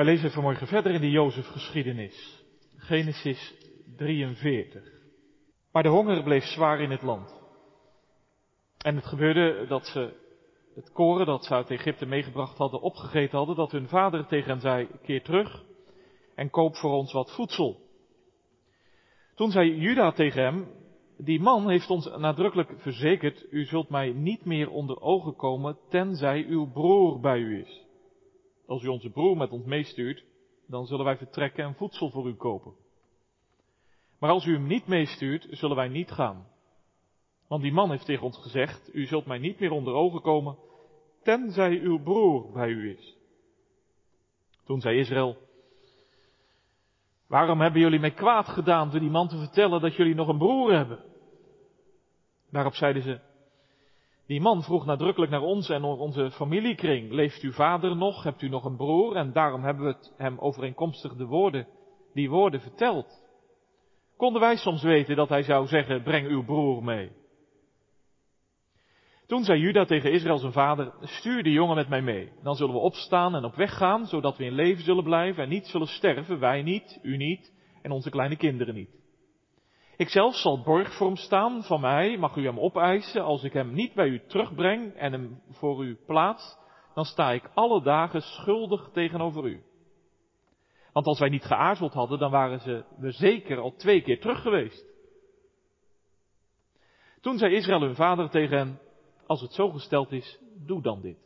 Wij lezen vanmorgen verder in de Jozef-geschiedenis. Genesis 43. Maar de honger bleef zwaar in het land. En het gebeurde dat ze het koren dat ze uit Egypte meegebracht hadden, opgegeten hadden, dat hun vader tegen hen zei, keer terug en koop voor ons wat voedsel. Toen zei Juda tegen hem, die man heeft ons nadrukkelijk verzekerd, u zult mij niet meer onder ogen komen, tenzij uw broer bij u is. Als u onze broer met ons meestuurt, dan zullen wij vertrekken en voedsel voor u kopen. Maar als u hem niet meestuurt, zullen wij niet gaan. Want die man heeft tegen ons gezegd, u zult mij niet meer onder ogen komen, tenzij uw broer bij u is. Toen zei Israël, waarom hebben jullie mij kwaad gedaan door die man te vertellen dat jullie nog een broer hebben? Daarop zeiden ze, die man vroeg nadrukkelijk naar ons en onze familiekring. Leeft uw vader nog? Hebt u nog een broer? En daarom hebben we het hem overeenkomstig de woorden, die woorden verteld. Konden wij soms weten dat hij zou zeggen, breng uw broer mee. Toen zei Juda tegen Israël zijn vader, stuur de jongen met mij mee. Dan zullen we opstaan en op weg gaan, zodat we in leven zullen blijven en niet zullen sterven, wij niet, u niet en onze kleine kinderen niet. Ikzelf zal borg voor hem staan, van mij mag u hem opeisen, als ik hem niet bij u terugbreng en hem voor u plaats, dan sta ik alle dagen schuldig tegenover u. Want als wij niet geaarzeld hadden, dan waren ze we zeker al twee keer terug geweest. Toen zei Israël hun vader tegen hen, als het zo gesteld is, doe dan dit.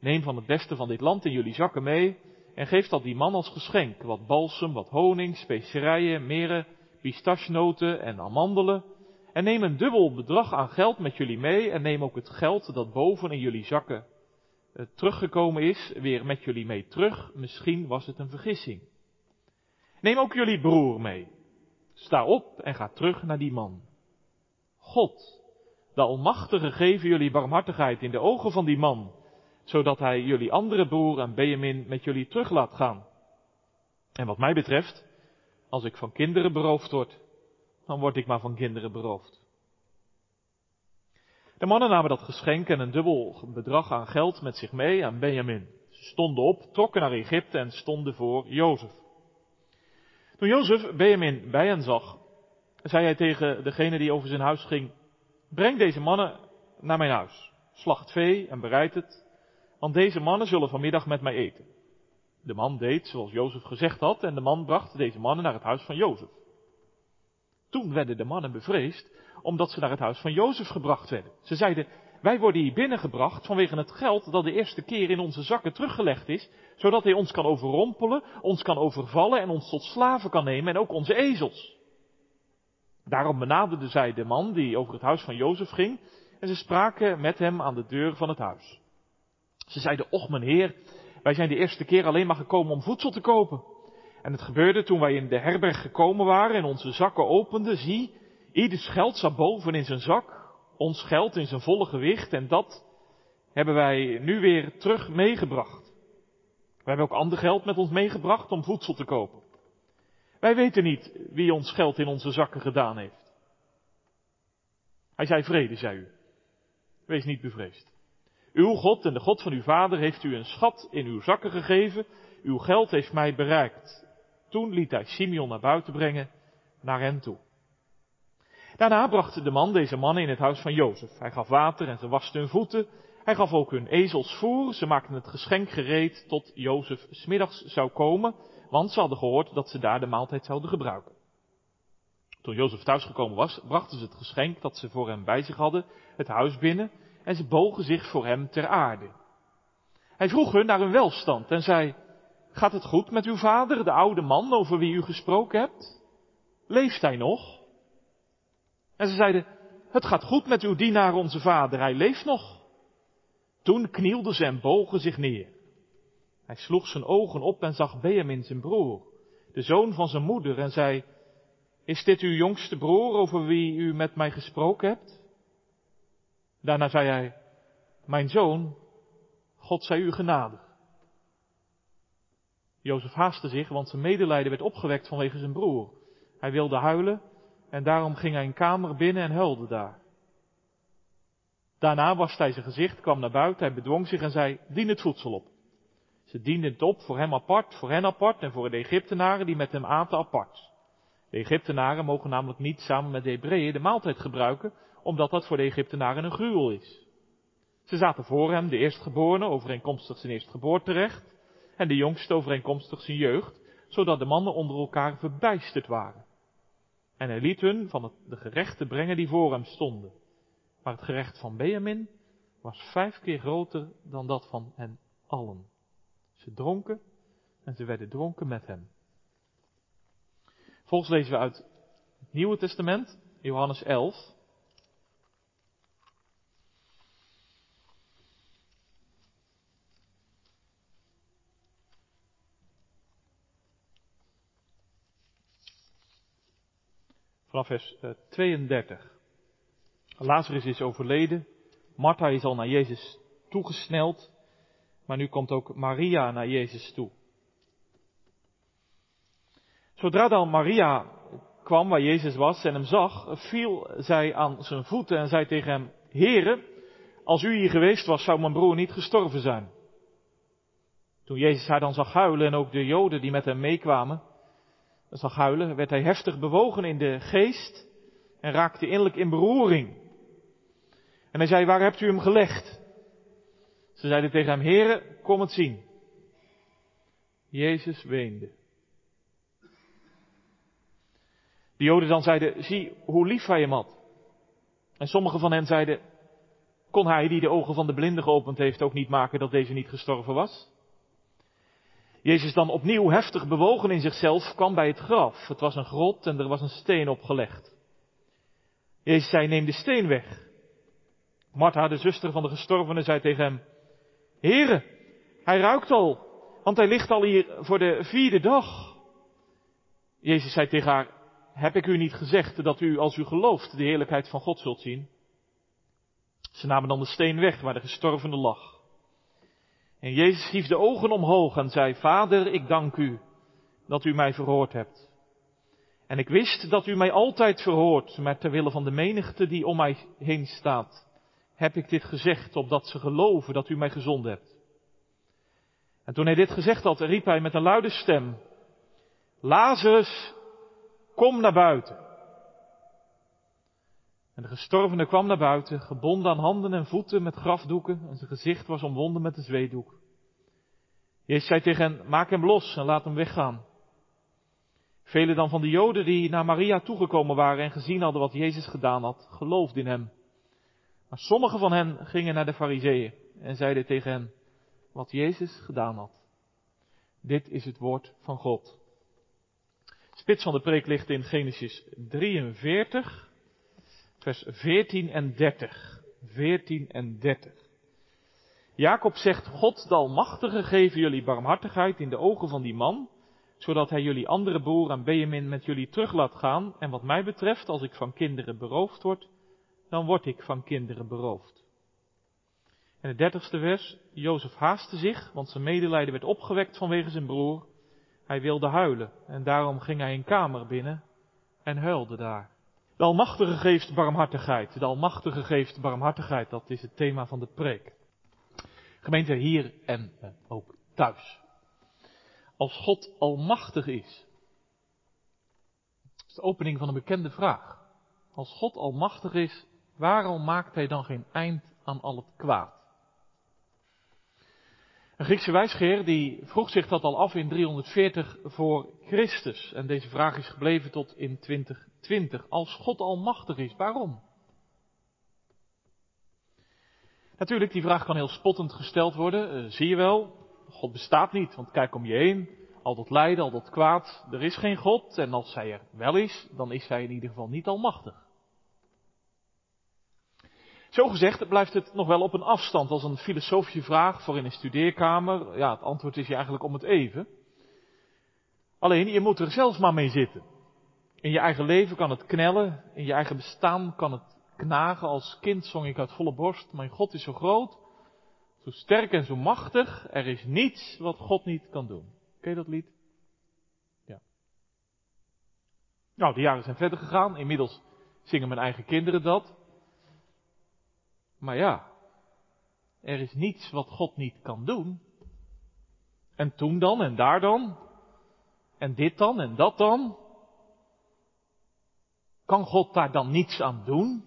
Neem van het beste van dit land in jullie zakken mee en geef dat die man als geschenk, wat balsem, wat honing, specerijen, meren, pistachenoten en amandelen. En neem een dubbel bedrag aan geld met jullie mee en neem ook het geld dat boven in jullie zakken eh, teruggekomen is, weer met jullie mee terug. Misschien was het een vergissing. Neem ook jullie broer mee. Sta op en ga terug naar die man. God, de Almachtige, geven jullie barmhartigheid in de ogen van die man, zodat hij jullie andere broer en Benjamin met jullie terug laat gaan. En wat mij betreft, als ik van kinderen beroofd word, dan word ik maar van kinderen beroofd. De mannen namen dat geschenk en een dubbel bedrag aan geld met zich mee aan Benjamin. Ze stonden op, trokken naar Egypte en stonden voor Jozef. Toen Jozef Benjamin bij hen zag, zei hij tegen degene die over zijn huis ging, breng deze mannen naar mijn huis, slacht vee en bereid het, want deze mannen zullen vanmiddag met mij eten. De man deed zoals Jozef gezegd had en de man bracht deze mannen naar het huis van Jozef. Toen werden de mannen bevreesd omdat ze naar het huis van Jozef gebracht werden. Ze zeiden, wij worden hier binnengebracht vanwege het geld dat de eerste keer in onze zakken teruggelegd is, zodat hij ons kan overrompelen, ons kan overvallen en ons tot slaven kan nemen en ook onze ezels. Daarom benaderden zij de man die over het huis van Jozef ging en ze spraken met hem aan de deur van het huis. Ze zeiden, och mijn heer, wij zijn de eerste keer alleen maar gekomen om voedsel te kopen. En het gebeurde toen wij in de herberg gekomen waren en onze zakken openden, zie, ieders geld zat boven in zijn zak, ons geld in zijn volle gewicht en dat hebben wij nu weer terug meegebracht. We hebben ook ander geld met ons meegebracht om voedsel te kopen. Wij weten niet wie ons geld in onze zakken gedaan heeft. Hij zei vrede, zei u. Wees niet bevreesd. Uw God en de God van uw vader heeft u een schat in uw zakken gegeven. Uw geld heeft mij bereikt. Toen liet hij Simeon naar buiten brengen, naar hen toe. Daarna bracht de man deze mannen in het huis van Jozef. Hij gaf water en ze wasten hun voeten. Hij gaf ook hun ezels voer. Ze maakten het geschenk gereed tot Jozef smiddags zou komen, want ze hadden gehoord dat ze daar de maaltijd zouden gebruiken. Toen Jozef thuisgekomen was, brachten ze het geschenk dat ze voor hem bij zich hadden, het huis binnen, en ze bogen zich voor hem ter aarde. Hij vroeg hun naar hun welstand en zei, gaat het goed met uw vader, de oude man over wie u gesproken hebt? Leeft hij nog? En ze zeiden, het gaat goed met uw dienaar onze vader, hij leeft nog. Toen knielden ze en bogen zich neer. Hij sloeg zijn ogen op en zag Benjamin zijn broer, de zoon van zijn moeder, en zei, is dit uw jongste broer over wie u met mij gesproken hebt? Daarna zei hij, mijn zoon, God zij u genadig. Jozef haastte zich, want zijn medelijden werd opgewekt vanwege zijn broer. Hij wilde huilen en daarom ging hij een kamer binnen en huilde daar. Daarna waste hij zijn gezicht, kwam naar buiten, hij bedwong zich en zei, dien het voedsel op. Ze dienden het op voor hem apart, voor hen apart en voor de Egyptenaren die met hem aten apart. De Egyptenaren mogen namelijk niet samen met de Hebreeën de maaltijd gebruiken, omdat dat voor de Egyptenaren een gruwel is. Ze zaten voor hem, de eerstgeborene, overeenkomstig zijn eerstgeboorterecht, en de jongste overeenkomstig zijn jeugd, zodat de mannen onder elkaar verbijsterd waren. En hij liet hun van het, de gerechten brengen die voor hem stonden. Maar het gerecht van Benjamin was vijf keer groter dan dat van hen allen. Ze dronken en ze werden dronken met hem. Volgens lezen we uit het Nieuwe Testament, Johannes 11. Vanaf vers 32. Eh, Lazarus is overleden. Martha is al naar Jezus toegesneld. Maar nu komt ook Maria naar Jezus toe. Zodra dan Maria kwam waar Jezus was en hem zag, viel zij aan zijn voeten en zei tegen hem, Heere, als u hier geweest was, zou mijn broer niet gestorven zijn. Toen Jezus haar dan zag huilen en ook de Joden die met hem meekwamen, zag huilen, werd hij heftig bewogen in de geest en raakte innerlijk in beroering. En hij zei, waar hebt u hem gelegd? Ze zeiden tegen hem, Heere, kom het zien. Jezus weende. De Joden dan zeiden, zie hoe lief hij hem had. En sommigen van hen zeiden, kon hij die de ogen van de blinde geopend heeft ook niet maken dat deze niet gestorven was? Jezus dan opnieuw heftig bewogen in zichzelf kwam bij het graf. Het was een grot en er was een steen opgelegd. Jezus zei, neem de steen weg. Martha, de zuster van de gestorvene, zei tegen hem, Heere, hij ruikt al, want hij ligt al hier voor de vierde dag. Jezus zei tegen haar, heb ik u niet gezegd dat u, als u gelooft, de heerlijkheid van God zult zien? Ze namen dan de steen weg waar de gestorvene lag. En Jezus hief de ogen omhoog en zei, Vader, ik dank u dat u mij verhoord hebt. En ik wist dat u mij altijd verhoort, maar ter wille van de menigte die om mij heen staat, heb ik dit gezegd, opdat ze geloven dat u mij gezond hebt. En toen hij dit gezegd had, riep hij met een luide stem, Lazarus, kom naar buiten. En de gestorvene kwam naar buiten, gebonden aan handen en voeten met grafdoeken, en zijn gezicht was omwonden met een zweedoek. Jezus zei tegen hen, maak hem los en laat hem weggaan. Velen dan van de Joden die naar Maria toegekomen waren en gezien hadden wat Jezus gedaan had, geloofden in hem. Maar sommigen van hen gingen naar de Fariseeën en zeiden tegen hen wat Jezus gedaan had. Dit is het woord van God. Spits van de preek ligt in Genesis 43, vers 14 en 30. 14 en 30. Jacob zegt, God de Almachtige geven jullie barmhartigheid in de ogen van die man, zodat hij jullie andere broer en Benjamin met jullie terug laat gaan. En wat mij betreft, als ik van kinderen beroofd word, dan word ik van kinderen beroofd. En het dertigste vers, Jozef haastte zich, want zijn medelijden werd opgewekt vanwege zijn broer. Hij wilde huilen en daarom ging hij een kamer binnen en huilde daar. De Almachtige geeft barmhartigheid. De Almachtige geeft barmhartigheid, dat is het thema van de preek. Gemeente hier en eh, ook thuis. Als God almachtig is. Dat is de opening van een bekende vraag. Als God almachtig is, waarom maakt hij dan geen eind aan al het kwaad? Een Griekse wijsgeer die vroeg zich dat al af in 340 voor Christus. En deze vraag is gebleven tot in 2020. Als God almachtig is, waarom? Natuurlijk, die vraag kan heel spottend gesteld worden. Uh, zie je wel, God bestaat niet, want kijk om je heen. Al dat lijden, al dat kwaad, er is geen God. En als hij er wel is, dan is hij in ieder geval niet almachtig. Zo gezegd blijft het nog wel op een afstand als een filosofische vraag voor in een studeerkamer. Ja, het antwoord is je eigenlijk om het even. Alleen, je moet er zelf maar mee zitten. In je eigen leven kan het knellen, in je eigen bestaan kan het knagen. Als kind zong ik uit volle borst, mijn God is zo groot, zo sterk en zo machtig, er is niets wat God niet kan doen. Ken je dat lied? Ja. Nou, de jaren zijn verder gegaan, inmiddels zingen mijn eigen kinderen dat. Maar ja, er is niets wat God niet kan doen. En toen dan en daar dan? En dit dan en dat dan? Kan God daar dan niets aan doen?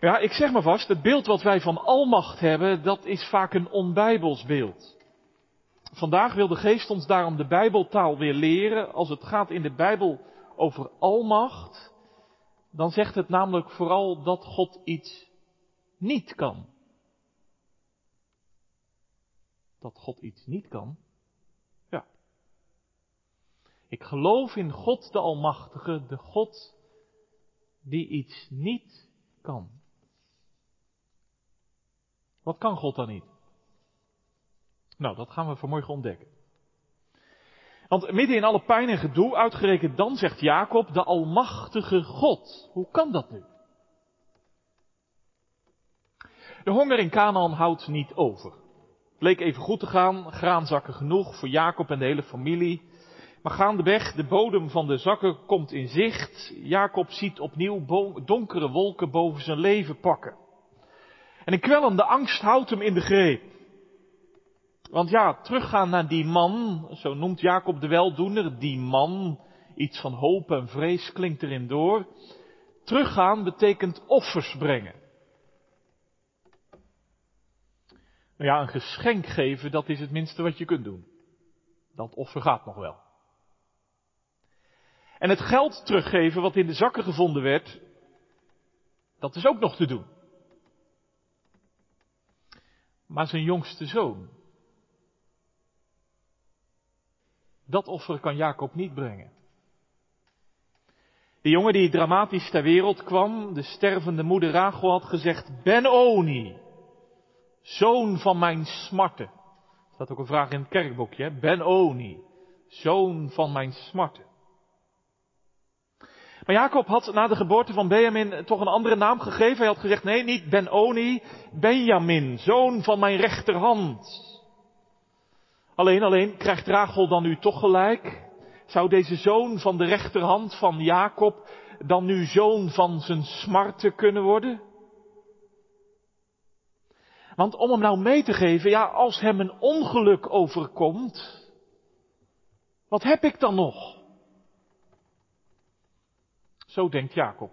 Ja, ik zeg maar vast, het beeld wat wij van almacht hebben, dat is vaak een onbijbels beeld. Vandaag wil de geest ons daarom de bijbeltaal weer leren. Als het gaat in de Bijbel over almacht, dan zegt het namelijk vooral dat God iets niet kan. Dat God iets niet kan? Ja. Ik geloof in God de Almachtige, de God die iets niet kan. Wat kan God dan niet? Nou, dat gaan we vanmorgen ontdekken. Want midden in alle pijn en gedoe, uitgerekend dan, zegt Jacob, de Almachtige God. Hoe kan dat nu? De honger in Canaan houdt niet over. Het leek even goed te gaan, graanzakken genoeg voor Jacob en de hele familie. Maar gaandeweg, de bodem van de zakken komt in zicht. Jacob ziet opnieuw donkere wolken boven zijn leven pakken. En een kwellende angst houdt hem in de greep. Want ja, teruggaan naar die man, zo noemt Jacob de weldoener, die man, iets van hoop en vrees klinkt erin door. Teruggaan betekent offers brengen. Nou ja, een geschenk geven, dat is het minste wat je kunt doen. Dat offer gaat nog wel. En het geld teruggeven wat in de zakken gevonden werd, dat is ook nog te doen. Maar zijn jongste zoon, dat offer kan Jacob niet brengen. De jongen die dramatisch ter wereld kwam, de stervende moeder Rachel had gezegd, Ben-Oni, zoon van mijn smarten. Dat staat ook een vraag in het kerkboekje, Ben-Oni, zoon van mijn smarten. Maar Jacob had na de geboorte van Benjamin toch een andere naam gegeven. Hij had gezegd, nee, niet Ben-Oni, Benjamin, zoon van mijn rechterhand. Alleen, alleen, krijgt Rachel dan nu toch gelijk? Zou deze zoon van de rechterhand van Jacob dan nu zoon van zijn smarten kunnen worden? Want om hem nou mee te geven, ja, als hem een ongeluk overkomt, wat heb ik dan nog? Zo denkt Jacob.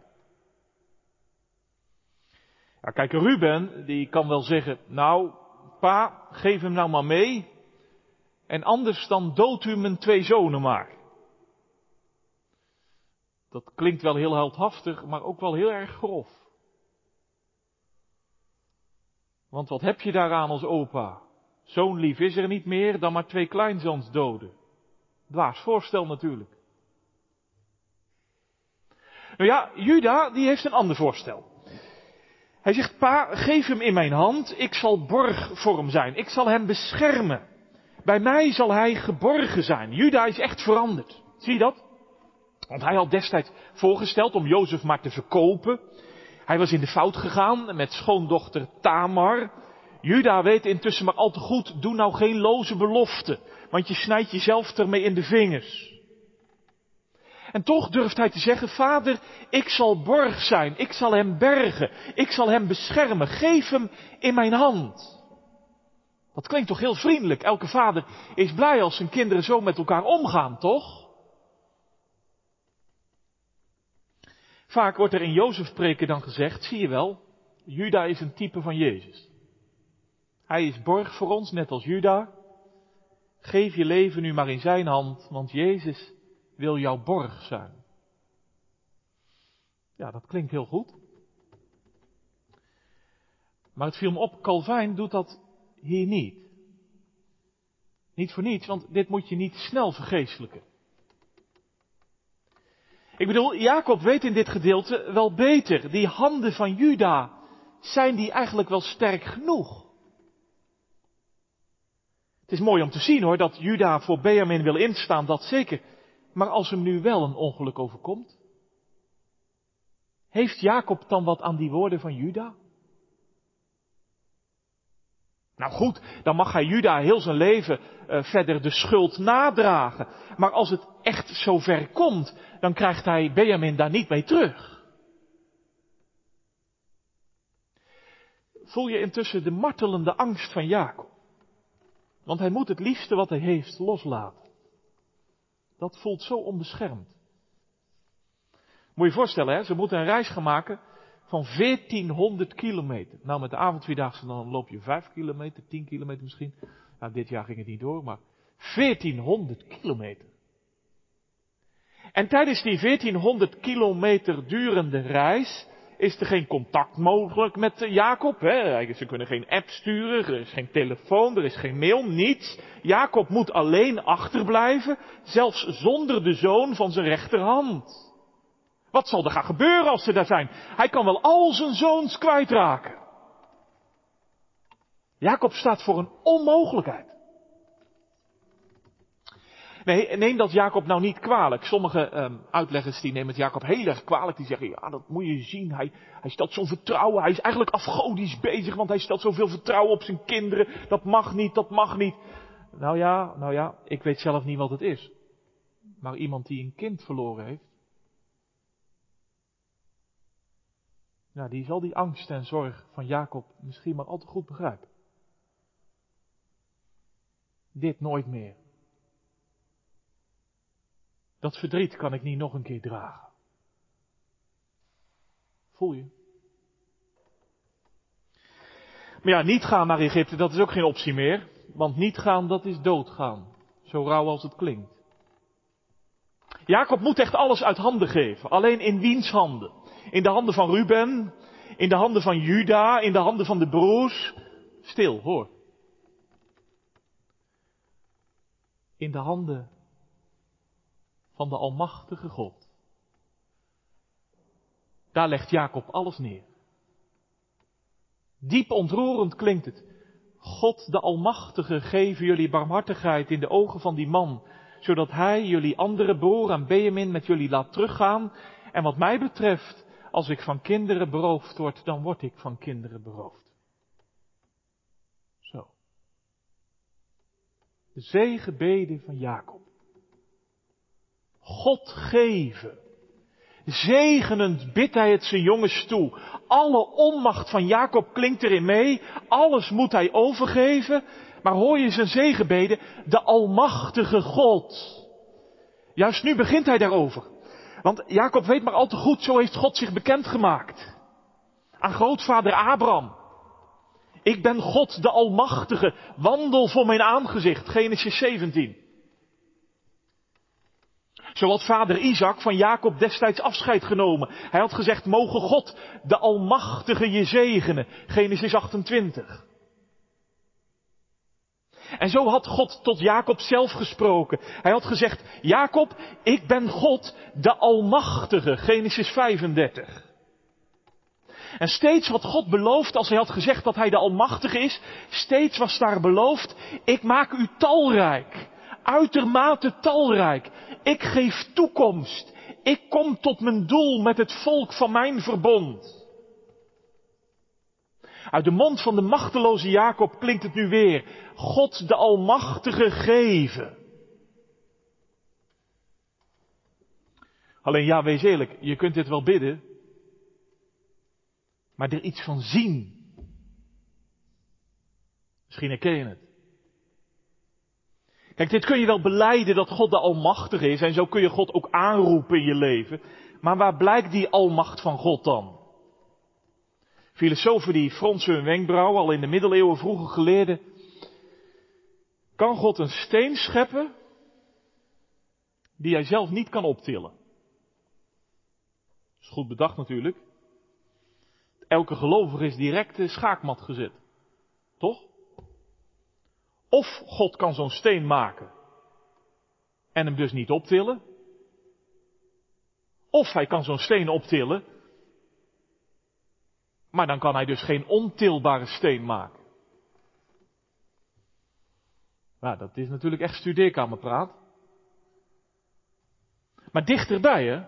Ja, kijk, Ruben, die kan wel zeggen, nou, pa, geef hem nou maar mee. En anders dan dood u mijn twee zonen maar. Dat klinkt wel heel heldhaftig, maar ook wel heel erg grof. Want wat heb je daaraan als opa? Zo'n lief is er niet meer dan maar twee kleinzoons doden. Dwaas voorstel natuurlijk. Nou ja, Juda, die heeft een ander voorstel. Hij zegt, pa, geef hem in mijn hand, ik zal borg voor hem zijn, ik zal hem beschermen. Bij mij zal hij geborgen zijn. Juda is echt veranderd. Zie je dat? Want hij had destijds voorgesteld om Jozef maar te verkopen. Hij was in de fout gegaan met schoondochter Tamar. Juda weet intussen maar al te goed, doe nou geen loze belofte, want je snijdt jezelf ermee in de vingers. En toch durft hij te zeggen, vader, ik zal borg zijn, ik zal hem bergen, ik zal hem beschermen, geef hem in mijn hand. Dat klinkt toch heel vriendelijk. Elke vader is blij als zijn kinderen zo met elkaar omgaan, toch? Vaak wordt er in Jozef preken dan gezegd, zie je wel, Juda is een type van Jezus. Hij is borg voor ons, net als Juda. Geef je leven nu maar in zijn hand, want Jezus wil jouw borg zijn. Ja, dat klinkt heel goed. Maar het viel me op, Calvijn doet dat hier niet. Niet voor niets, want dit moet je niet snel vergeestelijken. Ik bedoel, Jacob weet in dit gedeelte wel beter. Die handen van Juda, zijn die eigenlijk wel sterk genoeg? Het is mooi om te zien hoor, dat Juda voor Benjamin wil instaan, dat zeker. Maar als hem nu wel een ongeluk overkomt, heeft Jacob dan wat aan die woorden van Juda? Nou goed, dan mag hij Juda heel zijn leven uh, verder de schuld nadragen. Maar als het echt zover komt, dan krijgt hij Benjamin daar niet mee terug. voel je intussen de martelende angst van Jacob. Want hij moet het liefste wat hij heeft loslaten. Dat voelt zo onbeschermd. Moet je je voorstellen, hè? ze moeten een reis gaan maken van 1400 kilometer. Nou, met de avondvierdaagse dan loop je 5 kilometer, 10 kilometer misschien. Nou, dit jaar ging het niet door, maar 1400 kilometer. En tijdens die 1400 kilometer durende reis is er geen contact mogelijk met Jacob. Hè? Ze kunnen geen app sturen, er is geen telefoon, er is geen mail, niets. Jacob moet alleen achterblijven, zelfs zonder de zoon van zijn rechterhand. Wat zal er gaan gebeuren als ze daar zijn? Hij kan wel al zijn zoons kwijtraken. Jacob staat voor een onmogelijkheid. Nee, neem dat Jacob nou niet kwalijk. Sommige um, uitleggers die nemen het Jacob heel erg kwalijk. Die zeggen, ja, dat moet je zien. Hij, hij stelt zo'n vertrouwen. Hij is eigenlijk afgodisch bezig, want hij stelt zoveel vertrouwen op zijn kinderen. Dat mag niet, dat mag niet. Nou ja, nou ja, ik weet zelf niet wat het is. Maar iemand die een kind verloren heeft, nou, die zal die angst en zorg van Jacob misschien maar al te goed begrijpen. Dit nooit meer. Dat verdriet kan ik niet nog een keer dragen. Voel je? Maar ja, niet gaan naar Egypte, dat is ook geen optie meer. Want niet gaan, dat is doodgaan. Zo rauw als het klinkt. Jacob moet echt alles uit handen geven. Alleen in wiens handen? In de handen van Ruben, in de handen van Juda, in de handen van de broers. Stil, hoor. In de handen van de Almachtige God. Daar legt Jacob alles neer. Diep ontroerend klinkt het. God de Almachtige geven jullie barmhartigheid in de ogen van die man, zodat hij jullie andere broer en Benjamin met jullie laat teruggaan. En wat mij betreft, als ik van kinderen beroofd word, dan word ik van kinderen beroofd. Zo. De zegenbeden van Jacob. God geven. Zegenend bidt hij het zijn jongens toe. Alle onmacht van Jacob klinkt erin mee. Alles moet hij overgeven. Maar hoor je zijn zegenbeden? De Almachtige God. Juist nu begint hij daarover. Want Jacob weet maar al te goed, zo heeft God zich bekendgemaakt. Aan grootvader Abraham. Ik ben God de Almachtige. Wandel voor mijn aangezicht. Genesis 17. Zo had vader Isaac van Jacob destijds afscheid genomen. Hij had gezegd, mogen God de Almachtige je zegenen. Genesis 28. En zo had God tot Jacob zelf gesproken. Hij had gezegd, Jacob, ik ben God de Almachtige. Genesis 35. En steeds wat God beloofd, als hij had gezegd dat hij de Almachtige is, steeds was daar beloofd, ik maak u talrijk uitermate talrijk. Ik geef toekomst. Ik kom tot mijn doel met het volk van mijn verbond. Uit de mond van de machteloze Jacob klinkt het nu weer. God de Almachtige geven. Alleen ja, wees eerlijk, je kunt dit wel bidden, maar er iets van zien. Misschien herken je het. Kijk, dit kun je wel beleiden dat God de Almachtige is en zo kun je God ook aanroepen in je leven. Maar waar blijkt die almacht van God dan? Filosofen die fronsen hun wenkbrauwen, al in de middeleeuwen vroege geleerden. Kan God een steen scheppen die hij zelf niet kan optillen? Dat is goed bedacht natuurlijk. Elke gelovige is direct de schaakmat gezet. Toch? Of God kan zo'n steen maken en hem dus niet optillen. Of hij kan zo'n steen optillen, maar dan kan hij dus geen ontilbare steen maken. Nou, dat is natuurlijk echt studeerkamerpraat. Maar dichterbij, hè?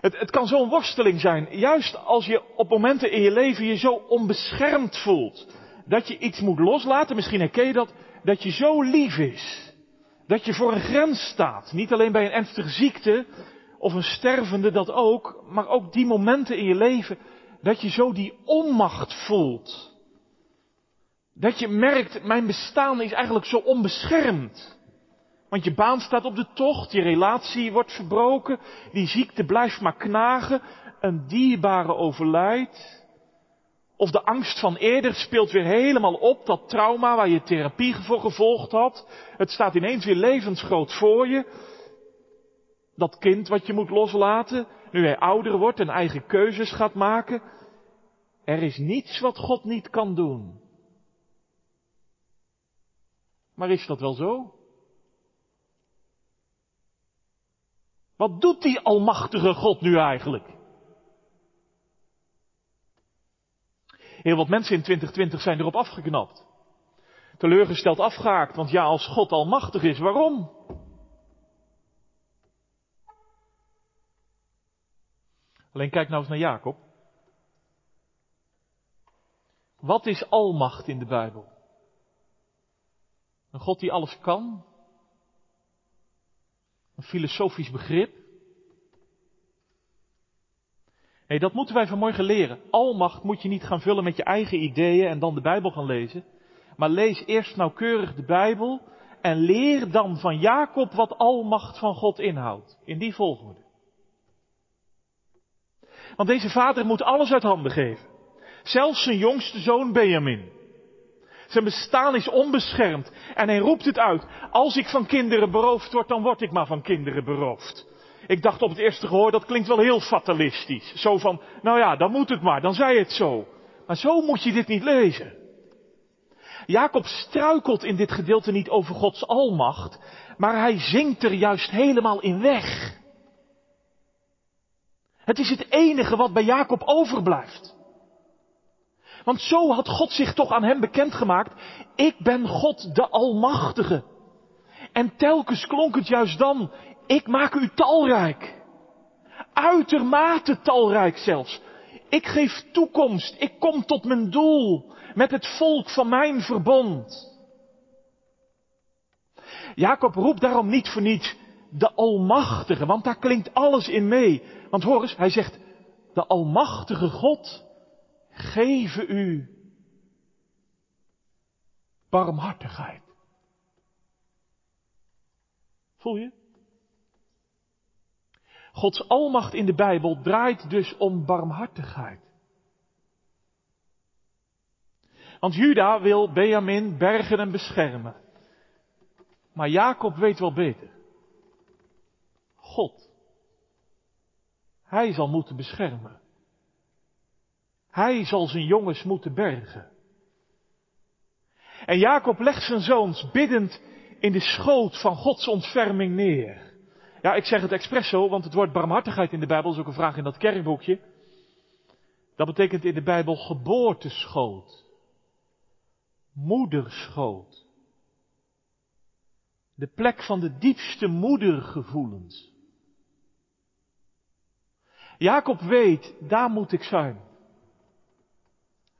Het, het kan zo'n worsteling zijn, juist als je op momenten in je leven je zo onbeschermd voelt dat je iets moet loslaten, misschien herken je dat, dat je zo lief is. Dat je voor een grens staat. Niet alleen bij een ernstige ziekte of een stervende, dat ook, maar ook die momenten in je leven dat je zo die onmacht voelt. Dat je merkt, mijn bestaan is eigenlijk zo onbeschermd. Want je baan staat op de tocht, je relatie wordt verbroken, die ziekte blijft maar knagen, een dierbare overlijdt. Of de angst van eerder speelt weer helemaal op, dat trauma waar je therapie voor gevolgd had. Het staat ineens weer levensgroot voor je. Dat kind wat je moet loslaten, nu hij ouder wordt en eigen keuzes gaat maken. Er is niets wat God niet kan doen. Maar is dat wel zo? Wat doet die almachtige God nu eigenlijk? Heel wat mensen in 2020 zijn erop afgeknapt. Teleurgesteld afgehaakt, want ja, als God almachtig is, waarom? Alleen kijk nou eens naar Jacob. Wat is almacht in de Bijbel? Een God die alles kan? Een filosofisch begrip? Nee, dat moeten wij vanmorgen leren. Almacht moet je niet gaan vullen met je eigen ideeën en dan de Bijbel gaan lezen. Maar lees eerst nauwkeurig de Bijbel en leer dan van Jacob wat almacht van God inhoudt. In die volgorde. Want deze vader moet alles uit handen geven. Zelfs zijn jongste zoon Benjamin. Zijn bestaan is onbeschermd en hij roept het uit. Als ik van kinderen beroofd word, dan word ik maar van kinderen beroofd. Ik dacht op het eerste gehoor, dat klinkt wel heel fatalistisch. Zo van, nou ja, dan moet het maar, dan zei het zo. Maar zo moet je dit niet lezen. Jacob struikelt in dit gedeelte niet over Gods almacht, maar hij zingt er juist helemaal in weg. Het is het enige wat bij Jacob overblijft. Want zo had God zich toch aan hem bekendgemaakt. Ik ben God de Almachtige. En telkens klonk het juist dan ik maak u talrijk. Uitermate talrijk zelfs. Ik geef toekomst. Ik kom tot mijn doel met het volk van mijn verbond. Jacob roept daarom niet voor niets de Almachtige, want daar klinkt alles in mee. Want hoor eens, hij zegt, de Almachtige God, geven u barmhartigheid. Voel je? Gods almacht in de Bijbel draait dus om barmhartigheid. Want Juda wil Benjamin bergen en beschermen. Maar Jacob weet wel beter. God. Hij zal moeten beschermen. Hij zal zijn jongens moeten bergen. En Jacob legt zijn zoons biddend in de schoot van Gods ontferming neer. Ja, ik zeg het expres zo, want het woord barmhartigheid in de Bijbel is ook een vraag in dat kerkboekje. Dat betekent in de Bijbel geboorteschoot. Moederschoot. De plek van de diepste moedergevoelens. Jacob weet, daar moet ik zijn.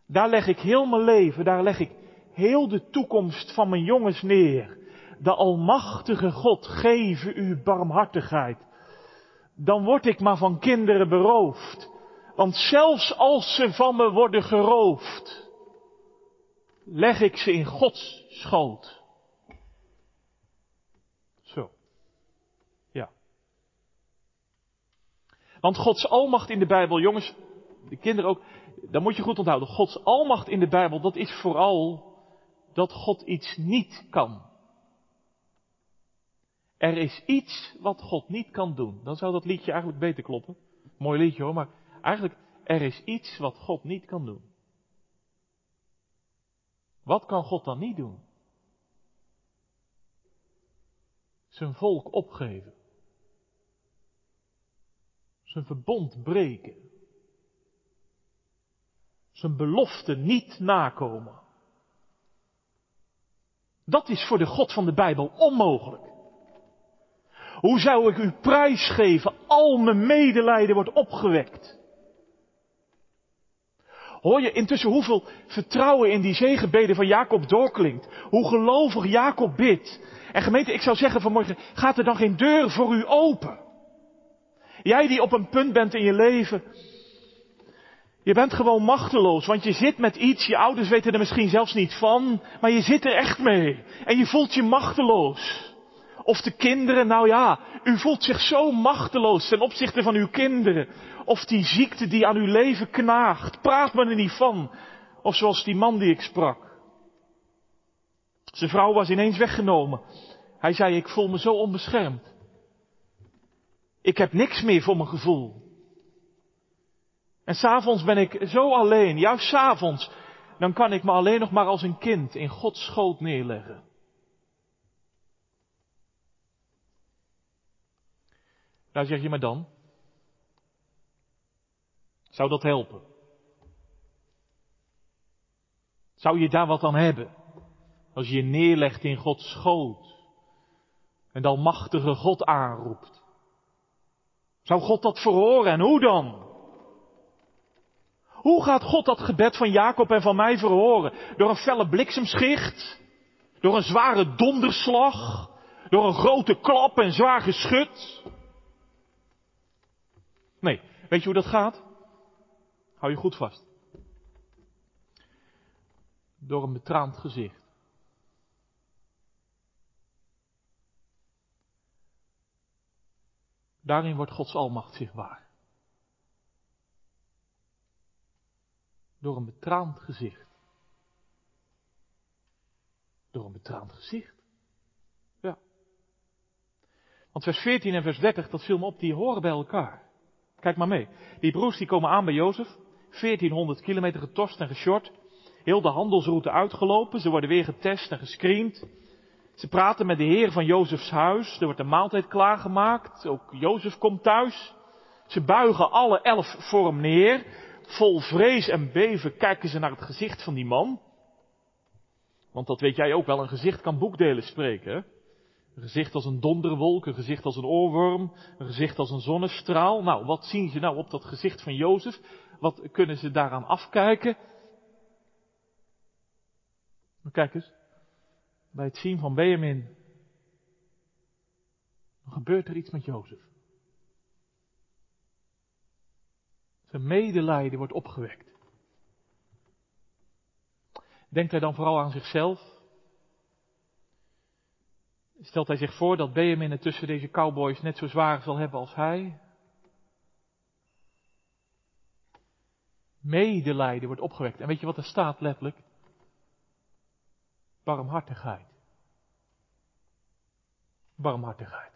Daar leg ik heel mijn leven, daar leg ik heel de toekomst van mijn jongens neer de Almachtige God geven u barmhartigheid. Dan word ik maar van kinderen beroofd. Want zelfs als ze van me worden geroofd, leg ik ze in Gods schoot. Zo. Ja. Want Gods almacht in de Bijbel, jongens, de kinderen ook, dat moet je goed onthouden. Gods almacht in de Bijbel, dat is vooral dat God iets niet kan. Er is iets wat God niet kan doen. Dan zou dat liedje eigenlijk beter kloppen. Mooi liedje hoor, maar eigenlijk, er is iets wat God niet kan doen. Wat kan God dan niet doen? Zijn volk opgeven. Zijn verbond breken. Zijn belofte niet nakomen. Dat is voor de God van de Bijbel onmogelijk. Hoe zou ik u prijsgeven? Al mijn medelijden wordt opgewekt. Hoor je intussen hoeveel vertrouwen in die zegenbeden van Jacob doorklinkt? Hoe gelovig Jacob bidt. En gemeente, ik zou zeggen vanmorgen, gaat er dan geen deur voor u open? Jij die op een punt bent in je leven. Je bent gewoon machteloos, want je zit met iets, je ouders weten er misschien zelfs niet van, maar je zit er echt mee. En je voelt je machteloos. Of de kinderen, nou ja, u voelt zich zo machteloos ten opzichte van uw kinderen. Of die ziekte die aan uw leven knaagt, praat me er niet van. Of zoals die man die ik sprak. Zijn vrouw was ineens weggenomen. Hij zei, ik voel me zo onbeschermd. Ik heb niks meer voor mijn gevoel. En s'avonds ben ik zo alleen, juist s'avonds, dan kan ik me alleen nog maar als een kind in Gods schoot neerleggen. Nou zeg je maar dan. Zou dat helpen? Zou je daar wat aan hebben? Als je je neerlegt in Gods schoot. En de almachtige God aanroept. Zou God dat verhoren en hoe dan? Hoe gaat God dat gebed van Jacob en van mij verhoren? Door een felle bliksemschicht? Door een zware donderslag? Door een grote klap en zwaar geschut? Nee, weet je hoe dat gaat? Hou je goed vast. Door een betraand gezicht. Daarin wordt Gods almacht zichtbaar. Door een betraand gezicht. Door een betraand gezicht. Ja. Want vers 14 en vers 30, dat viel me op, die horen bij elkaar. Kijk maar mee. Die broers die komen aan bij Jozef. 1400 kilometer getorst en geshort. Heel de handelsroute uitgelopen. Ze worden weer getest en gescreend. Ze praten met de heer van Jozefs huis. Er wordt een maaltijd klaargemaakt. Ook Jozef komt thuis. Ze buigen alle elf voor hem neer. Vol vrees en beven kijken ze naar het gezicht van die man. Want dat weet jij ook wel, een gezicht kan boekdelen spreken. Een gezicht als een donderwolk, een gezicht als een oorworm, een gezicht als een zonnestraal. Nou, wat zien ze nou op dat gezicht van Jozef? Wat kunnen ze daaraan afkijken? Maar kijk eens, bij het zien van Benjamin, dan gebeurt er iets met Jozef. Zijn medelijden wordt opgewekt. Denkt hij dan vooral aan zichzelf? Stelt hij zich voor dat Benjamin het tussen deze cowboys net zo zwaar zal hebben als hij? Medelijden wordt opgewekt. En weet je wat er staat letterlijk? Barmhartigheid. Barmhartigheid.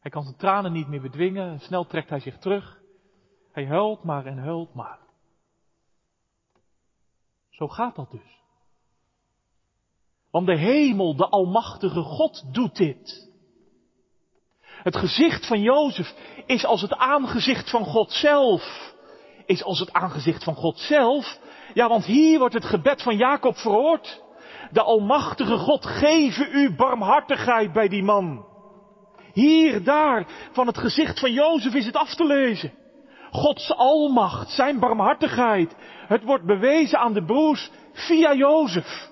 Hij kan zijn tranen niet meer bedwingen. Snel trekt hij zich terug. Hij huilt maar en huilt maar. Zo gaat dat dus. Want de hemel, de almachtige God doet dit. Het gezicht van Jozef is als het aangezicht van God zelf. Is als het aangezicht van God zelf. Ja, want hier wordt het gebed van Jacob verhoord. De almachtige God geven u barmhartigheid bij die man. Hier, daar, van het gezicht van Jozef is het af te lezen. Gods almacht, zijn barmhartigheid. Het wordt bewezen aan de broers via Jozef.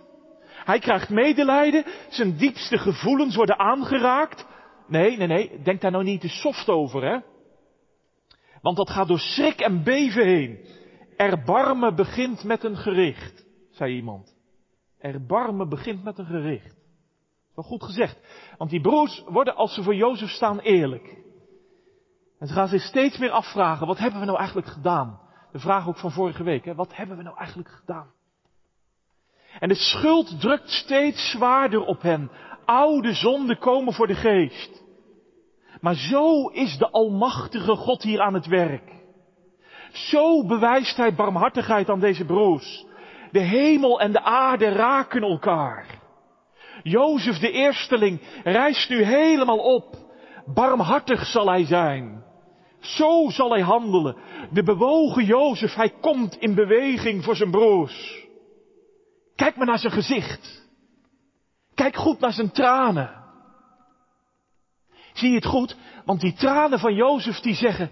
Hij krijgt medelijden, zijn diepste gevoelens worden aangeraakt. Nee, nee, nee, denk daar nou niet te soft over, hè. Want dat gaat door schrik en beven heen. Erbarmen begint met een gericht, zei iemand. Erbarmen begint met een gericht. Wel goed gezegd. Want die broers worden als ze voor Jozef staan eerlijk. En ze gaan zich steeds meer afvragen, wat hebben we nou eigenlijk gedaan? De vraag ook van vorige week, hè? wat hebben we nou eigenlijk gedaan? En de schuld drukt steeds zwaarder op hen. Oude zonden komen voor de geest. Maar zo is de Almachtige God hier aan het werk. Zo bewijst hij barmhartigheid aan deze broers. De hemel en de aarde raken elkaar. Jozef de eersteling reist nu helemaal op. Barmhartig zal hij zijn. Zo zal hij handelen. De bewogen Jozef, hij komt in beweging voor zijn broers. Kijk maar naar zijn gezicht. Kijk goed naar zijn tranen. Zie je het goed? Want die tranen van Jozef die zeggen,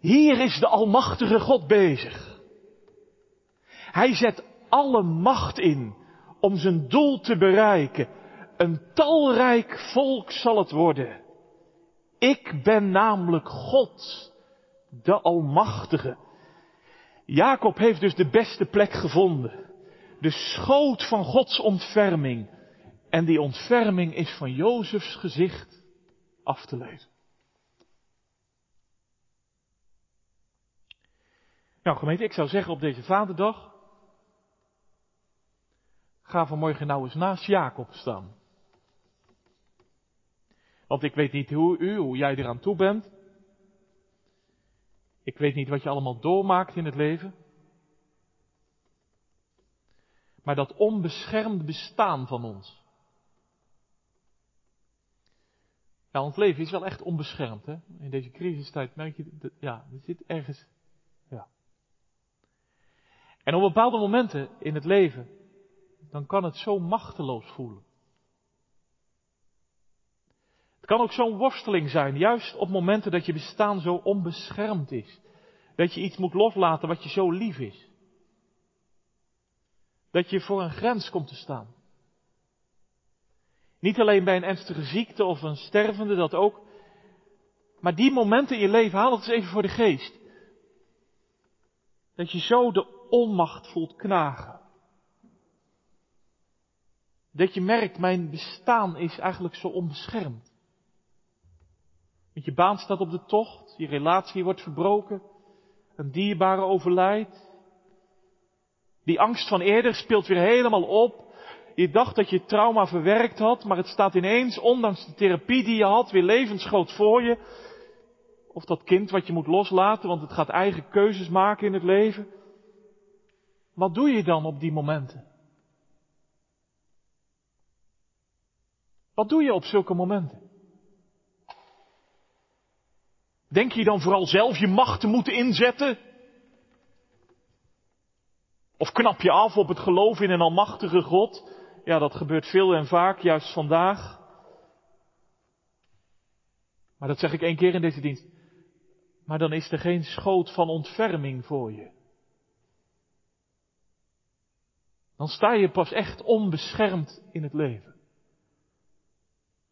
hier is de Almachtige God bezig. Hij zet alle macht in om zijn doel te bereiken. Een talrijk volk zal het worden. Ik ben namelijk God, de Almachtige. Jacob heeft dus de beste plek gevonden. De schoot van Gods ontferming. En die ontferming is van Jozefs gezicht af te lezen. Nou gemeente, ik zou zeggen op deze vaderdag. Ga vanmorgen nou eens naast Jacob staan. Want ik weet niet hoe u, hoe jij eraan toe bent. Ik weet niet wat je allemaal doormaakt in het leven. Maar dat onbeschermd bestaan van ons. Ja, ons leven is wel echt onbeschermd. Hè? In deze crisistijd merk je, dat, ja, er zit ergens. Ja. En op bepaalde momenten in het leven, dan kan het zo machteloos voelen. Het kan ook zo'n worsteling zijn, juist op momenten dat je bestaan zo onbeschermd is. Dat je iets moet loslaten wat je zo lief is. Dat je voor een grens komt te staan. Niet alleen bij een ernstige ziekte of een stervende, dat ook. Maar die momenten in je leven, haal het eens even voor de geest. Dat je zo de onmacht voelt knagen. Dat je merkt, mijn bestaan is eigenlijk zo onbeschermd. Want je baan staat op de tocht, je relatie wordt verbroken, een dierbare overlijdt. Die angst van eerder speelt weer helemaal op. Je dacht dat je trauma verwerkt had, maar het staat ineens, ondanks de therapie die je had, weer levensgroot voor je. Of dat kind wat je moet loslaten, want het gaat eigen keuzes maken in het leven. Wat doe je dan op die momenten? Wat doe je op zulke momenten? Denk je dan vooral zelf je macht te moeten inzetten? Of knap je af op het geloof in een almachtige God? Ja, dat gebeurt veel en vaak, juist vandaag. Maar dat zeg ik één keer in deze dienst. Maar dan is er geen schoot van ontferming voor je. Dan sta je pas echt onbeschermd in het leven.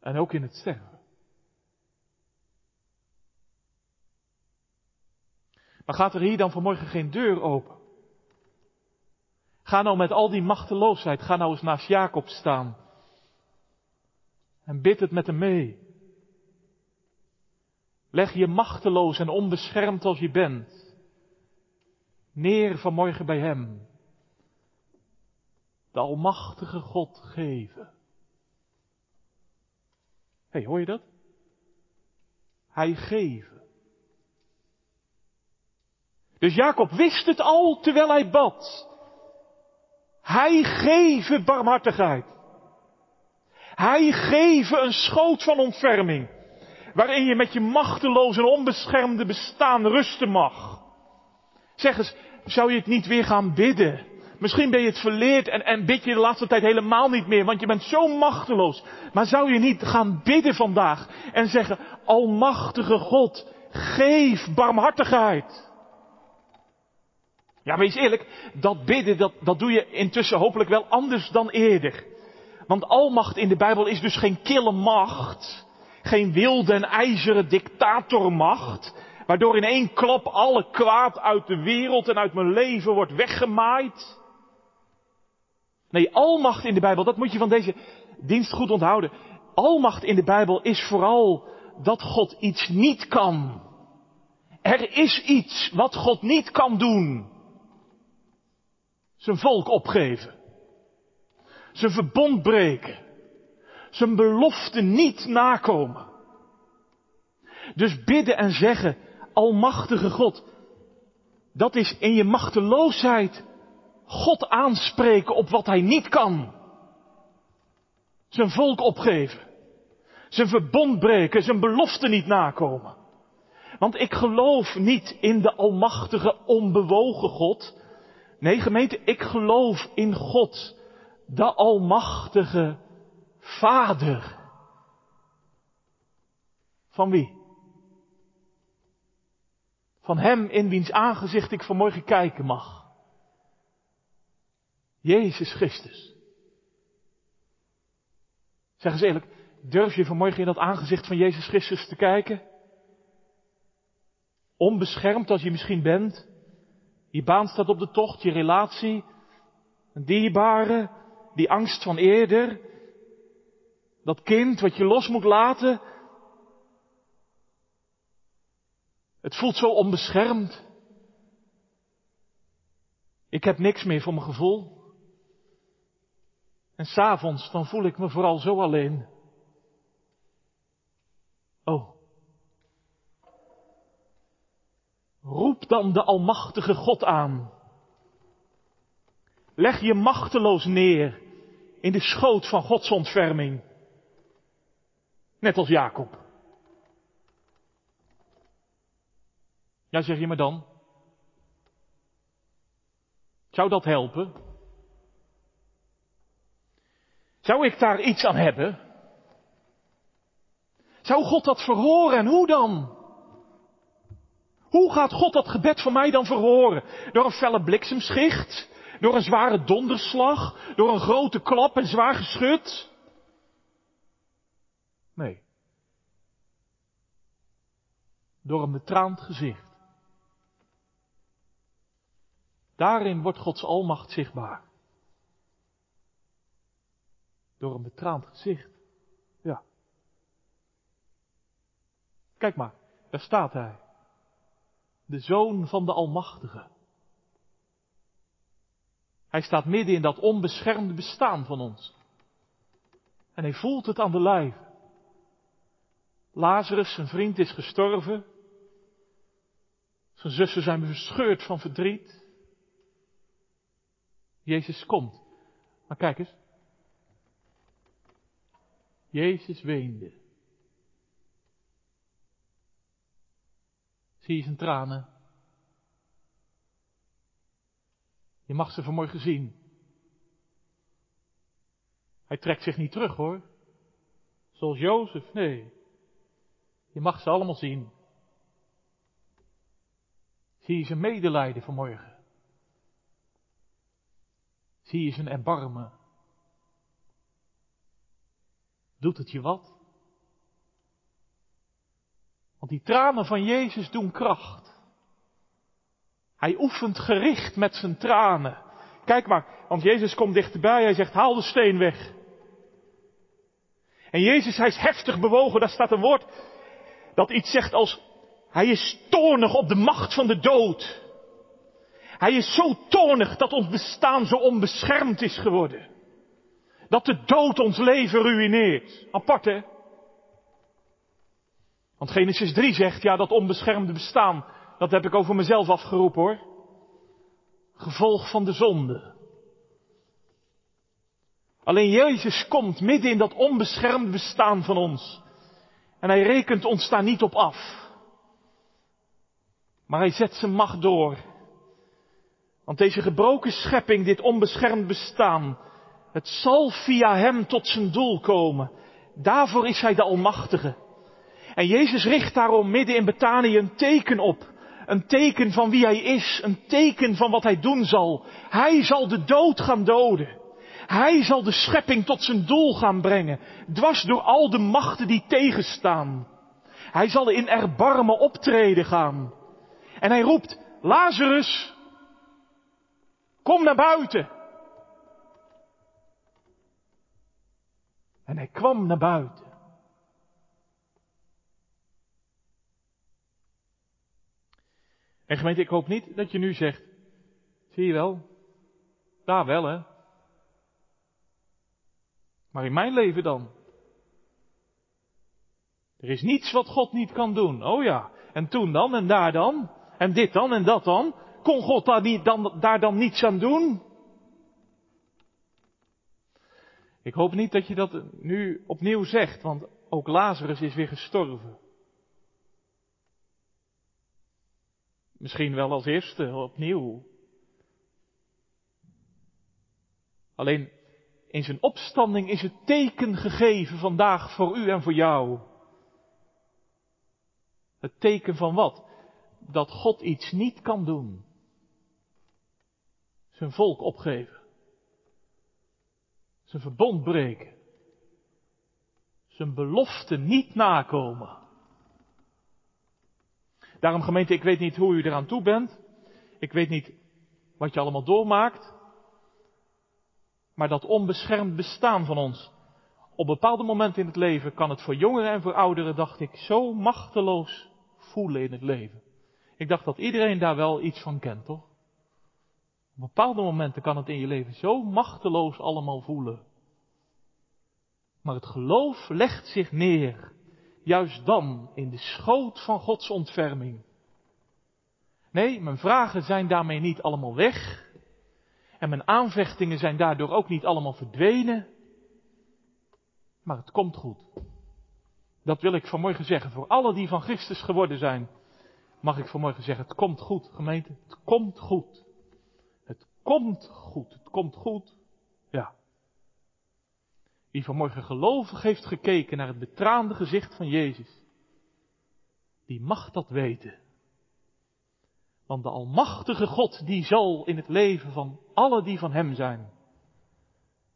En ook in het sterven. Maar gaat er hier dan vanmorgen geen deur open? Ga nou met al die machteloosheid, ga nou eens naast Jacob staan. En bid het met hem mee. Leg je machteloos en onbeschermd als je bent. Neer vanmorgen bij hem. De Almachtige God geven. Hé, hey, hoor je dat? Hij geven. Dus Jacob wist het al terwijl hij bad. Hij geven barmhartigheid. Hij geven een schoot van ontferming. Waarin je met je machteloos en onbeschermde bestaan rusten mag. Zeg eens, zou je het niet weer gaan bidden? Misschien ben je het verleerd en bid je de laatste tijd helemaal niet meer, want je bent zo machteloos. Maar zou je niet gaan bidden vandaag en zeggen, Almachtige God, geef barmhartigheid. Ja, wees eerlijk, dat bidden, dat, dat doe je intussen hopelijk wel anders dan eerder. Want almacht in de Bijbel is dus geen kille macht, geen wilde en ijzeren dictatormacht, waardoor in één klap alle kwaad uit de wereld en uit mijn leven wordt weggemaaid. Nee, almacht in de Bijbel, dat moet je van deze dienst goed onthouden. Almacht in de Bijbel is vooral dat God iets niet kan. Er is iets wat God niet kan doen zijn volk opgeven. Zijn verbond breken. Zijn belofte niet nakomen. Dus bidden en zeggen, Almachtige God, dat is in je machteloosheid God aanspreken op wat hij niet kan. Zijn volk opgeven. Zijn verbond breken, zijn belofte niet nakomen. Want ik geloof niet in de almachtige, onbewogen God, Nee, gemeente, ik geloof in God, de Almachtige Vader. Van wie? Van Hem in wiens aangezicht ik vanmorgen kijken mag. Jezus Christus. Zeg eens eerlijk, durf je vanmorgen in dat aangezicht van Jezus Christus te kijken? Onbeschermd als je misschien bent. Je baan staat op de tocht, je relatie. Een dierbare, die angst van eerder. Dat kind wat je los moet laten. Het voelt zo onbeschermd. Ik heb niks meer voor mijn gevoel. En s'avonds, dan voel ik me vooral zo alleen. Oh. Roep dan de Almachtige God aan. Leg je machteloos neer in de schoot van Gods ontferming. Net als Jacob. Ja, zeg je me dan? Zou dat helpen? Zou ik daar iets aan hebben? Zou God dat verhoren en hoe dan? Hoe gaat God dat gebed van mij dan verhoren? Door een felle bliksemschicht? Door een zware donderslag? Door een grote klap en zwaar geschut? Nee. Door een betraand gezicht. Daarin wordt Gods almacht zichtbaar. Door een betraand gezicht. Ja. Kijk maar, daar staat hij. De zoon van de Almachtige. Hij staat midden in dat onbeschermde bestaan van ons. En hij voelt het aan de lijf. Lazarus, zijn vriend, is gestorven. Zijn zussen zijn verscheurd van verdriet. Jezus komt. Maar kijk eens. Jezus weende. Zie je zijn tranen? Je mag ze vanmorgen zien. Hij trekt zich niet terug hoor. Zoals Jozef, nee. Je mag ze allemaal zien. Zie je zijn medelijden vanmorgen. Zie je zijn erbarmen. Doet het je wat? Want die tranen van Jezus doen kracht. Hij oefent gericht met zijn tranen. Kijk maar, want Jezus komt dichterbij. Hij zegt, haal de steen weg. En Jezus, hij is heftig bewogen. Daar staat een woord dat iets zegt als, hij is toornig op de macht van de dood. Hij is zo toornig dat ons bestaan zo onbeschermd is geworden. Dat de dood ons leven ruïneert. Apart hè? Want Genesis 3 zegt, ja dat onbeschermde bestaan, dat heb ik over mezelf afgeroepen hoor. Gevolg van de zonde. Alleen Jezus komt midden in dat onbeschermde bestaan van ons. En hij rekent ons daar niet op af. Maar hij zet zijn macht door. Want deze gebroken schepping, dit onbeschermd bestaan, het zal via hem tot zijn doel komen. Daarvoor is hij de Almachtige. En Jezus richt daarom midden in Betanië een teken op. Een teken van wie hij is, een teken van wat hij doen zal. Hij zal de dood gaan doden. Hij zal de schepping tot zijn doel gaan brengen, dwars door al de machten die tegenstaan. Hij zal in erbarmen optreden gaan. En hij roept, Lazarus, kom naar buiten. En hij kwam naar buiten. En gemeente, ik hoop niet dat je nu zegt, zie je wel, daar wel hè. Maar in mijn leven dan? Er is niets wat God niet kan doen. Oh ja, en toen dan en daar dan? En dit dan en dat dan? Kon God daar, niet, dan, daar dan niets aan doen? Ik hoop niet dat je dat nu opnieuw zegt, want ook Lazarus is weer gestorven. Misschien wel als eerste opnieuw. Alleen in zijn opstanding is het teken gegeven vandaag voor u en voor jou. Het teken van wat? Dat God iets niet kan doen. Zijn volk opgeven. Zijn verbond breken. Zijn belofte niet nakomen. Daarom gemeente, ik weet niet hoe u eraan toe bent. Ik weet niet wat je allemaal doormaakt. Maar dat onbeschermd bestaan van ons. Op bepaalde momenten in het leven kan het voor jongeren en voor ouderen, dacht ik, zo machteloos voelen in het leven. Ik dacht dat iedereen daar wel iets van kent, toch? Op bepaalde momenten kan het in je leven zo machteloos allemaal voelen. Maar het geloof legt zich neer, juist dan, in de schoot van Gods ontferming. Nee, mijn vragen zijn daarmee niet allemaal weg. En mijn aanvechtingen zijn daardoor ook niet allemaal verdwenen. Maar het komt goed. Dat wil ik vanmorgen zeggen. Voor alle die van Christus geworden zijn, mag ik vanmorgen zeggen, het komt goed, gemeente. Het komt goed. Het komt goed. Het komt goed. Wie vanmorgen gelovig heeft gekeken naar het betraande gezicht van Jezus, die mag dat weten. Want de Almachtige God, die zal in het leven van alle die van Hem zijn,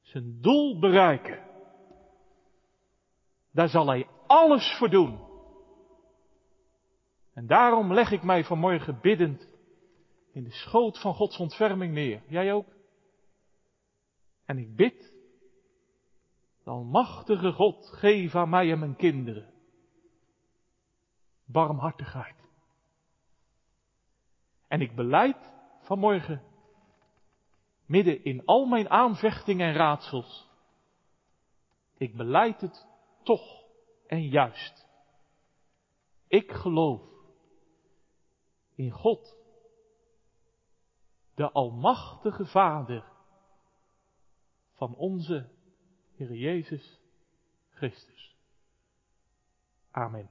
zijn doel bereiken. Daar zal Hij alles voor doen. En daarom leg ik mij vanmorgen biddend in de schoot van Gods ontferming neer. Jij ook? En ik bid, Almachtige God, geef aan mij en mijn kinderen barmhartigheid. En ik beleid vanmorgen, midden in al mijn aanvechtingen en raadsels, ik beleid het toch en juist. Ik geloof in God, de Almachtige Vader van onze Heer Jezus Christus. Amen.